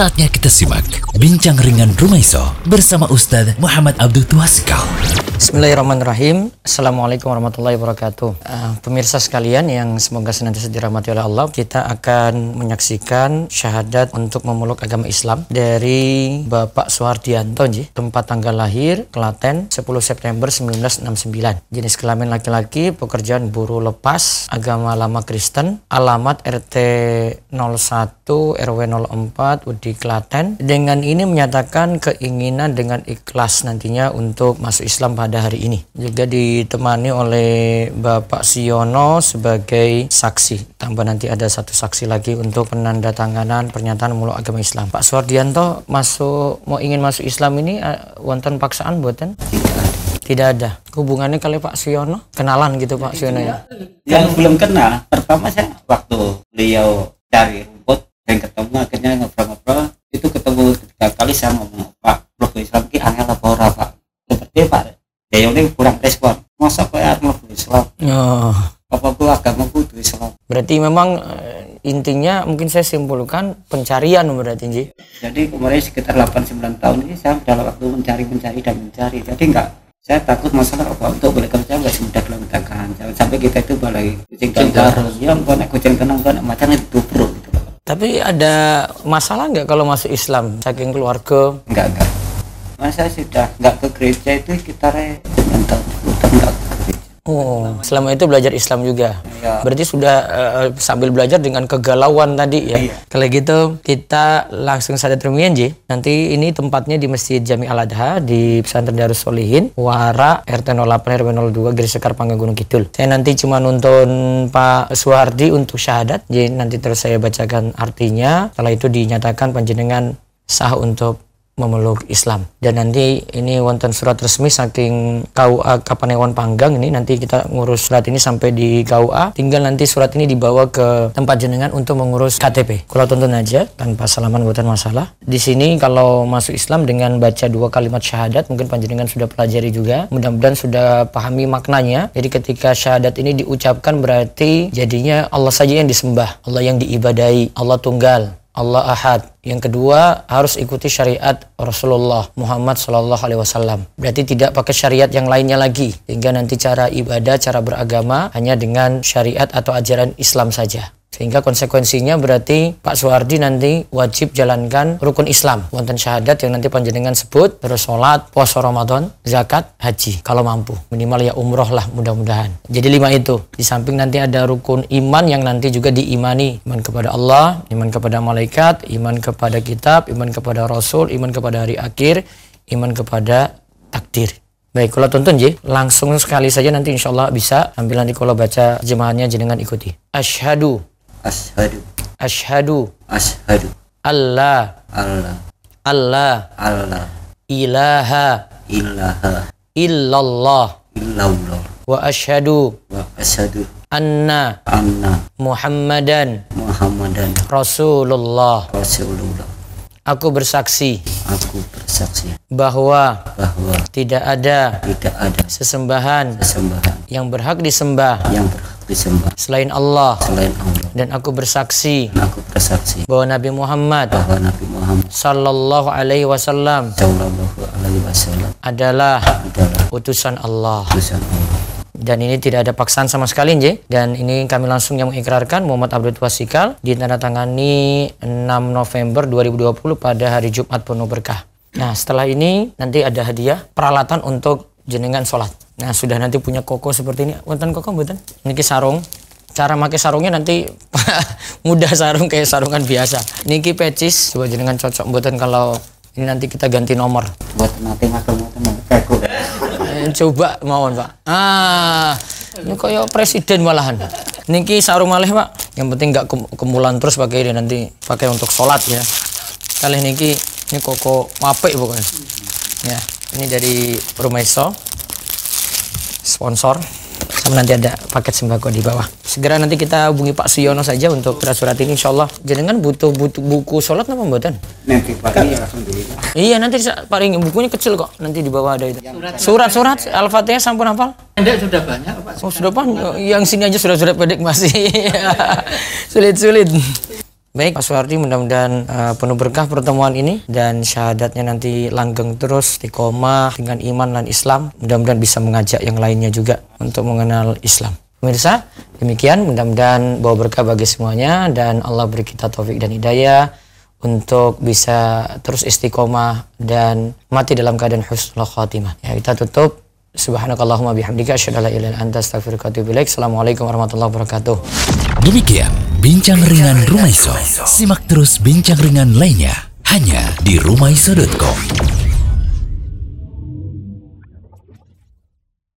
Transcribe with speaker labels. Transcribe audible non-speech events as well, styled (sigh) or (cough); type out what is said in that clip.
Speaker 1: Saatnya kita simak Bincang Ringan Rumaiso bersama Ustadz Muhammad Abdul Tuasikal.
Speaker 2: Bismillahirrahmanirrahim. Assalamualaikum warahmatullahi wabarakatuh. Uh, Pemirsa sekalian yang semoga senantiasa dirahmati oleh Allah Kita akan menyaksikan syahadat untuk memeluk agama Islam Dari Bapak Suhardianto Tempat tanggal lahir Klaten 10 September 1969 Jenis kelamin laki-laki Pekerjaan buruh lepas Agama lama Kristen. Alamat RT 01 RW 04 Udi Klaten. Dengan ini menyatakan keinginan dengan ikhlas nantinya untuk masuk Islam pada pada hari ini. Juga ditemani oleh Bapak Siono sebagai saksi. Tambah nanti ada satu saksi lagi untuk penandatanganan pernyataan muluk agama Islam. Pak Suwardianto masuk mau ingin masuk Islam ini uh, wonten paksaan buatan? Tidak ada. Hubungannya kali Pak Siono? Kenalan gitu Pak Siono ya?
Speaker 3: Yang belum kenal, pertama saya waktu beliau cari rumput dan ketemu akhirnya ngobrol-ngobrol itu ketemu tiga kali saya ngomong Pak Blok Islam ki angel apa ora Pak seperti Pak ya yang ini kurang respon. Masa kayak mau Islam oh. apa gua agama kudu Islam
Speaker 2: berarti memang uh, intinya mungkin saya simpulkan pencarian berarti Ji.
Speaker 3: jadi kemarin sekitar 8-9 tahun ini saya dalam waktu mencari mencari dan mencari. Jadi enggak saya takut masalah apa untuk boleh kerja nggak semudah dalam tangan. Jangan sampai kita itu balai kucing kantor yang kau kucing kenang kau macam itu bro gitu.
Speaker 2: Tapi ada masalah nggak kalau masuk Islam? Saking keluarga?
Speaker 3: Enggak enggak masa sudah nggak ke gereja itu sekitar tahun nggak ke gereja
Speaker 2: Oh, selama itu belajar Islam juga. Ya. Berarti sudah uh, sambil belajar dengan kegalauan tadi ya. ya. Kalau gitu kita langsung saja termian Ji. Nanti ini tempatnya di Masjid Jami Al Adha di Pesantren Darus Solihin, Wara RT 08 RW 02 Giri Sekar Pangga Gunung Kidul. Saya nanti cuma nonton Pak Suhardi untuk syahadat. Jadi nanti terus saya bacakan artinya. Setelah itu dinyatakan panjenengan sah untuk memeluk Islam. Dan nanti ini wonten surat resmi saking KUA Kapanewon Panggang ini nanti kita ngurus surat ini sampai di KUA. Tinggal nanti surat ini dibawa ke tempat jenengan untuk mengurus KTP. Kalau tonton aja tanpa salaman buatan masalah. Di sini kalau masuk Islam dengan baca dua kalimat syahadat mungkin panjenengan sudah pelajari juga. Mudah-mudahan sudah pahami maknanya. Jadi ketika syahadat ini diucapkan berarti jadinya Allah saja yang disembah, Allah yang diibadai, Allah tunggal, Allah Ahad. Yang kedua harus ikuti syariat Rasulullah Muhammad Shallallahu Alaihi Wasallam. Berarti tidak pakai syariat yang lainnya lagi. Sehingga nanti cara ibadah, cara beragama hanya dengan syariat atau ajaran Islam saja. Sehingga konsekuensinya berarti Pak Suhardi nanti wajib jalankan rukun Islam. Wonten syahadat yang nanti panjenengan sebut, terus sholat, puasa Ramadan, zakat, haji. Kalau mampu. Minimal ya umroh lah mudah-mudahan. Jadi lima itu. Di samping nanti ada rukun iman yang nanti juga diimani. Iman kepada Allah, iman kepada malaikat, iman kepada kitab, iman kepada Rasul, iman kepada hari akhir, iman kepada takdir. Baik, kalau tonton Ji, langsung sekali saja nanti insya Allah bisa ambil nanti kalau baca jemaahnya jenengan ikuti. Ashadu
Speaker 3: Ashadu.
Speaker 2: Ashadu.
Speaker 3: Ashadu.
Speaker 2: Allah.
Speaker 3: Allah.
Speaker 2: Allah.
Speaker 3: Allah.
Speaker 2: Ilaha.
Speaker 3: Ilaha.
Speaker 2: Illallah.
Speaker 3: Illallah.
Speaker 2: Wa ashadu.
Speaker 3: Wa ashadu.
Speaker 2: Anna.
Speaker 3: Anna.
Speaker 2: Muhammadan.
Speaker 3: Muhammadan.
Speaker 2: Rasulullah.
Speaker 3: Rasulullah.
Speaker 2: Aku bersaksi.
Speaker 3: Aku bersaksi.
Speaker 2: Bahwa.
Speaker 3: Bahwa.
Speaker 2: Tidak ada.
Speaker 3: Tidak ada.
Speaker 2: Sesembahan.
Speaker 3: Sesembahan.
Speaker 2: Yang berhak disembah.
Speaker 3: Yang berhak disembah.
Speaker 2: Selain Allah.
Speaker 3: Selain Allah.
Speaker 2: Dan aku bersaksi.
Speaker 3: Dan aku bersaksi.
Speaker 2: Bahwa Nabi Muhammad
Speaker 3: bahwa Nabi Muhammad
Speaker 2: sallallahu alaihi wasallam
Speaker 3: sallallahu alaihi wasallam
Speaker 2: adalah,
Speaker 3: adalah
Speaker 2: utusan Allah.
Speaker 3: utusan Allah.
Speaker 2: Dan ini tidak ada paksaan sama sekali Nje. dan ini kami langsung yang mengikrarkan Muhammad Abdul Wasikal ditandatangani 6 November 2020 pada hari Jumat penuh berkah. Nah setelah ini nanti ada hadiah peralatan untuk jenengan sholat Nah sudah nanti punya koko seperti ini. Wonten koko buatan? Niki sarung. Cara pakai sarungnya nanti (laughs) mudah sarung kayak sarungan biasa. Niki pecis coba jenengan cocok buatan kalau ini nanti kita ganti nomor.
Speaker 3: Buat nanti makan koko.
Speaker 2: Eh, coba mohon pak. Ah ini kayak presiden malahan. Niki sarung malih pak. Yang penting nggak kemulan terus pakai ini nanti pakai untuk sholat ya. Kali niki ini koko mape pokoknya. Ya ini dari Rumaiso sponsor sama nanti ada paket sembako di bawah. Segera nanti kita hubungi Pak Siono saja untuk surat ini insya Allah. Jadi kan butuh butuh buku sholat apa buatan?
Speaker 3: Nanti Pak ya,
Speaker 2: Iya nanti paling bukunya kecil kok. Nanti di bawah ada itu. Surat-surat Al-Fatihah sampun hafal?
Speaker 4: Pendek sudah banyak Pak.
Speaker 2: Oh sudah banyak. Yang sini aja sudah surat pendek masih (laughs) sulit-sulit. Baik Pak Suwardi mudah-mudahan uh, penuh berkah pertemuan ini dan syahadatnya nanti langgeng terus istiqomah dengan iman dan Islam. Mudah-mudahan bisa mengajak yang lainnya juga untuk mengenal Islam. Pemirsa, demikian mudah-mudahan bawa berkah bagi semuanya dan Allah beri kita taufik dan hidayah untuk bisa terus istiqomah dan mati dalam keadaan husnul khatimah. Ya, kita tutup Subhanakallahumma bihamdika asyhadu an la ilaha illa anta astaghfiruka wa atubu. Assalamualaikum warahmatullahi wabarakatuh.
Speaker 1: Demikian Bincang Ringan Rumaiso. Simak terus bincang ringan lainnya hanya di rumaiso.com.